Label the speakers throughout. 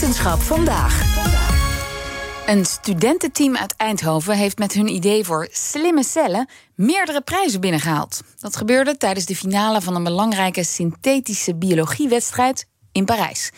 Speaker 1: Wetenschap vandaag. Een studententeam uit Eindhoven heeft met hun idee voor slimme cellen meerdere prijzen binnengehaald. Dat gebeurde tijdens de finale van een belangrijke synthetische biologiewedstrijd in Parijs.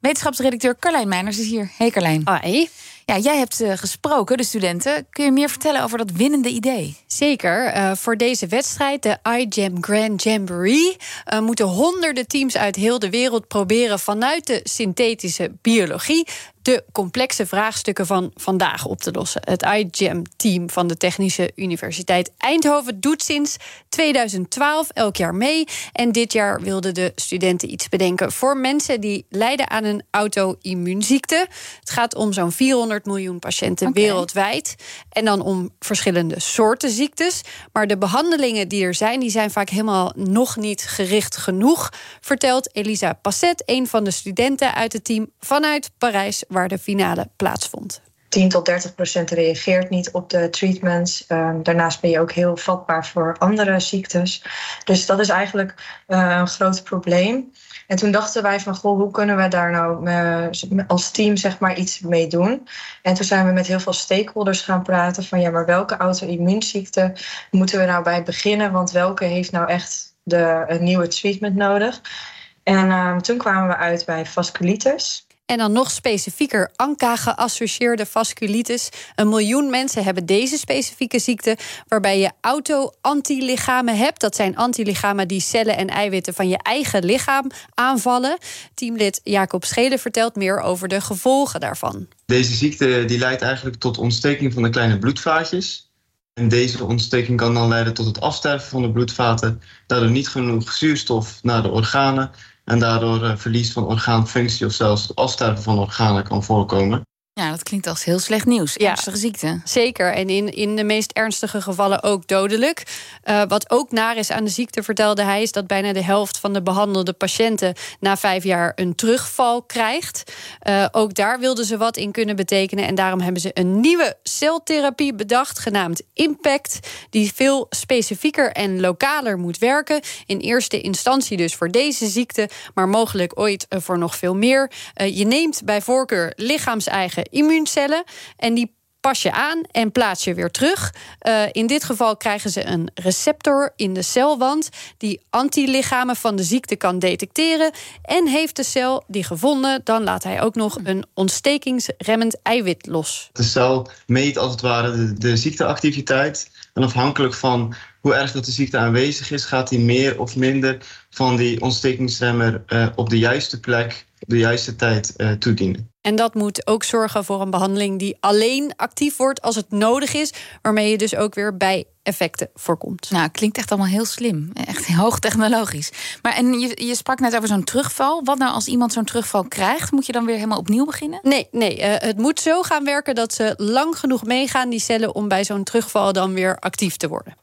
Speaker 1: Wetenschapsredacteur Carlijn Meiners is hier. Hey Carlijn.
Speaker 2: Hoi.
Speaker 1: Ja, jij hebt uh, gesproken, de studenten. Kun je meer vertellen over dat winnende idee?
Speaker 2: Zeker. Uh, voor deze wedstrijd, de iGEM Grand Jamboree, uh, moeten honderden teams uit heel de wereld proberen vanuit de synthetische biologie de complexe vraagstukken van vandaag op te lossen. Het iGEM-team van de Technische Universiteit Eindhoven doet sinds 2012 elk jaar mee. En dit jaar wilden de studenten iets bedenken voor mensen die lijden aan een auto-immuunziekte. Het gaat om zo'n 400 miljoen patiënten okay. wereldwijd. En dan om verschillende soorten ziektes. Maar de behandelingen die er zijn, die zijn vaak helemaal nog niet gericht genoeg. Vertelt Elisa Passet, een van de studenten uit het team vanuit Parijs waar de finale plaatsvond.
Speaker 3: 10 tot 30 procent reageert niet op de treatments. Uh, daarnaast ben je ook heel vatbaar voor andere ziektes. Dus dat is eigenlijk uh, een groot probleem. En toen dachten wij van, goh, hoe kunnen we daar nou uh, als team zeg maar iets mee doen? En toen zijn we met heel veel stakeholders gaan praten van, ja, maar welke auto-immuunziekte moeten we nou bij beginnen? Want welke heeft nou echt de, een nieuwe treatment nodig? En toen kwamen we uit bij vasculitis.
Speaker 2: En dan nog specifieker ANCA-geassocieerde vasculitis. Een miljoen mensen hebben deze specifieke ziekte, waarbij je auto-antilichamen hebt. Dat zijn antilichamen die cellen en eiwitten van je eigen lichaam aanvallen. Teamlid Jacob Schelen vertelt meer over de gevolgen daarvan.
Speaker 4: Deze ziekte die leidt eigenlijk tot ontsteking van de kleine bloedvaatjes. En deze ontsteking kan dan leiden tot het afsterven van de bloedvaten. Daardoor niet genoeg zuurstof naar de organen en daardoor uh, verlies van orgaanfunctie of zelfs afsterven van organen kan voorkomen.
Speaker 1: Ja, dat klinkt als heel slecht nieuws. Ja, ernstige ziekte.
Speaker 2: Zeker. En in, in de meest ernstige gevallen ook dodelijk. Uh, wat ook naar is aan de ziekte, vertelde hij, is dat bijna de helft van de behandelde patiënten na vijf jaar een terugval krijgt. Uh, ook daar wilden ze wat in kunnen betekenen. En daarom hebben ze een nieuwe celtherapie bedacht, genaamd Impact. Die veel specifieker en lokaler moet werken. In eerste instantie dus voor deze ziekte, maar mogelijk ooit voor nog veel meer. Uh, je neemt bij voorkeur lichaams-eigen immuuncellen. En die pas je aan en plaats je weer terug. Uh, in dit geval krijgen ze een receptor in de celwand die antilichamen van de ziekte kan detecteren. En heeft de cel die gevonden, dan laat hij ook nog een ontstekingsremmend eiwit los.
Speaker 4: De cel meet als het ware de, ziekteactiviteit. En afhankelijk van hoe erg dat de ziekte aanwezig is, gaat hij meer of minder van die ontstekingsremmer uh, op de juiste plek, op de juiste tijd toedienen.
Speaker 2: En dat moet ook zorgen voor een behandeling die alleen actief wordt als het nodig is, waarmee je dus ook weer bij effecten voorkomt.
Speaker 1: Nou, klinkt echt allemaal heel slim. Echt hoogtechnologisch. Maar en je, je sprak net over zo'n terugval. Wat nou als iemand zo'n terugval krijgt? Moet je dan weer helemaal opnieuw beginnen?
Speaker 2: Nee, nee uh, het moet zo gaan werken dat ze lang genoeg meegaan, die cellen, om bij zo'n terugval dan weer actief te worden.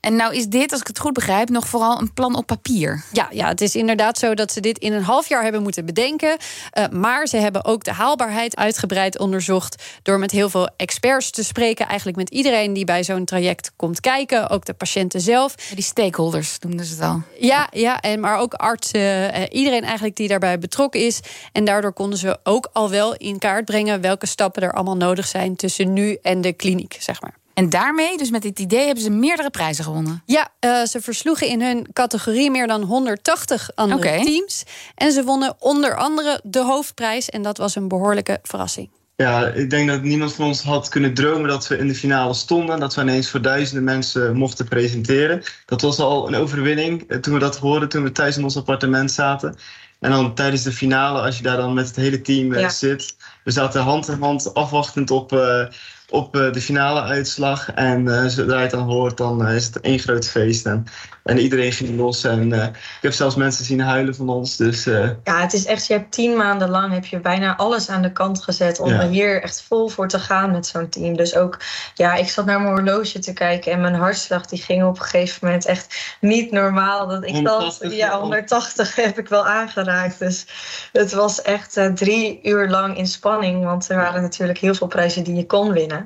Speaker 1: En nou is dit, als ik het goed begrijp, nog vooral een plan op papier.
Speaker 2: Ja, ja het is inderdaad zo dat ze dit in een half jaar hebben moeten bedenken. Uh, maar ze hebben ook de haalbaarheid uitgebreid onderzocht. door met heel veel experts te spreken. Eigenlijk met iedereen die bij zo'n traject komt kijken. Ook de patiënten zelf.
Speaker 1: Die stakeholders noemden ze het al.
Speaker 2: Ja, ja en maar ook artsen. Uh, iedereen eigenlijk die daarbij betrokken is. En daardoor konden ze ook al wel in kaart brengen. welke stappen er allemaal nodig zijn tussen nu en de kliniek, zeg maar.
Speaker 1: En daarmee, dus met dit idee, hebben ze meerdere prijzen gewonnen.
Speaker 2: Ja, uh, ze versloegen in hun categorie meer dan 180 andere okay. teams. En ze wonnen onder andere de hoofdprijs. En dat was een behoorlijke verrassing.
Speaker 4: Ja, ik denk dat niemand van ons had kunnen dromen dat we in de finale stonden. Dat we ineens voor duizenden mensen mochten presenteren. Dat was al een overwinning eh, toen we dat hoorden, toen we thuis in ons appartement zaten. En dan tijdens de finale, als je daar dan met het hele team ja. zit. We zaten hand in hand afwachtend op, uh, op uh, de finale uitslag. En uh, zodra je het dan hoort, dan is het één groot feest. En, en iedereen ging los. En ik heb zelfs mensen zien huilen van ons. Dus,
Speaker 3: Ja, het is echt, je hebt tien maanden lang heb je bijna alles aan de kant gezet om ja. er hier echt vol voor te gaan met zo'n team. Dus ook, ja, ik zat naar mijn horloge te kijken en mijn hartslag die ging op een gegeven moment echt niet normaal. Dat ik 180, dacht, ja, 180 heb ik wel aangeraakt. Dus het was echt drie uur lang in spanning. Want er waren natuurlijk heel veel prijzen die je kon winnen.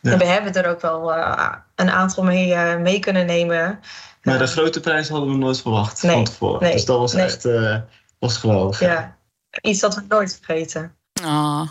Speaker 3: Ja. En we hebben er ook wel uh, een aantal mee, uh, mee kunnen nemen.
Speaker 4: Maar de grote prijs hadden we nooit verwacht nee, van tevoren. Nee, dus dat was nee. echt uh, was geweldig.
Speaker 3: Ja, iets dat we nooit vergeten.
Speaker 1: Oh.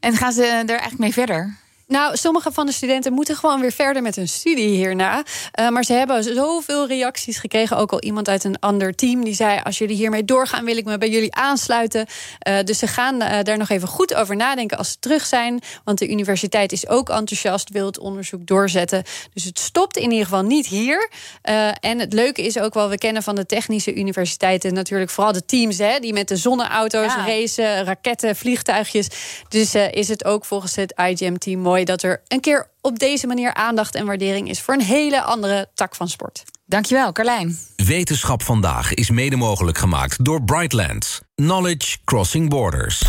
Speaker 1: En gaan ze er eigenlijk mee verder?
Speaker 2: Nou, sommige van de studenten moeten gewoon weer verder met hun studie hierna. Uh, maar ze hebben zoveel reacties gekregen. Ook al iemand uit een ander team die zei: Als jullie hiermee doorgaan, wil ik me bij jullie aansluiten. Uh, dus ze gaan uh, daar nog even goed over nadenken als ze terug zijn. Want de universiteit is ook enthousiast, wil het onderzoek doorzetten. Dus het stopt in ieder geval niet hier. en het leuke is ook wel: we kennen van de technische universiteiten natuurlijk vooral de teams hè, die met de zonneauto's ja. racen, raketten, vliegtuigjes. Dus is het ook volgens het IGM-team mooi dat er een keer op deze manier aandacht en waardering is voor een hele andere tak van sport.
Speaker 1: Dankjewel, Carlijn.
Speaker 5: Wetenschap vandaag is mede mogelijk gemaakt door Brightlands. Knowledge Crossing Borders.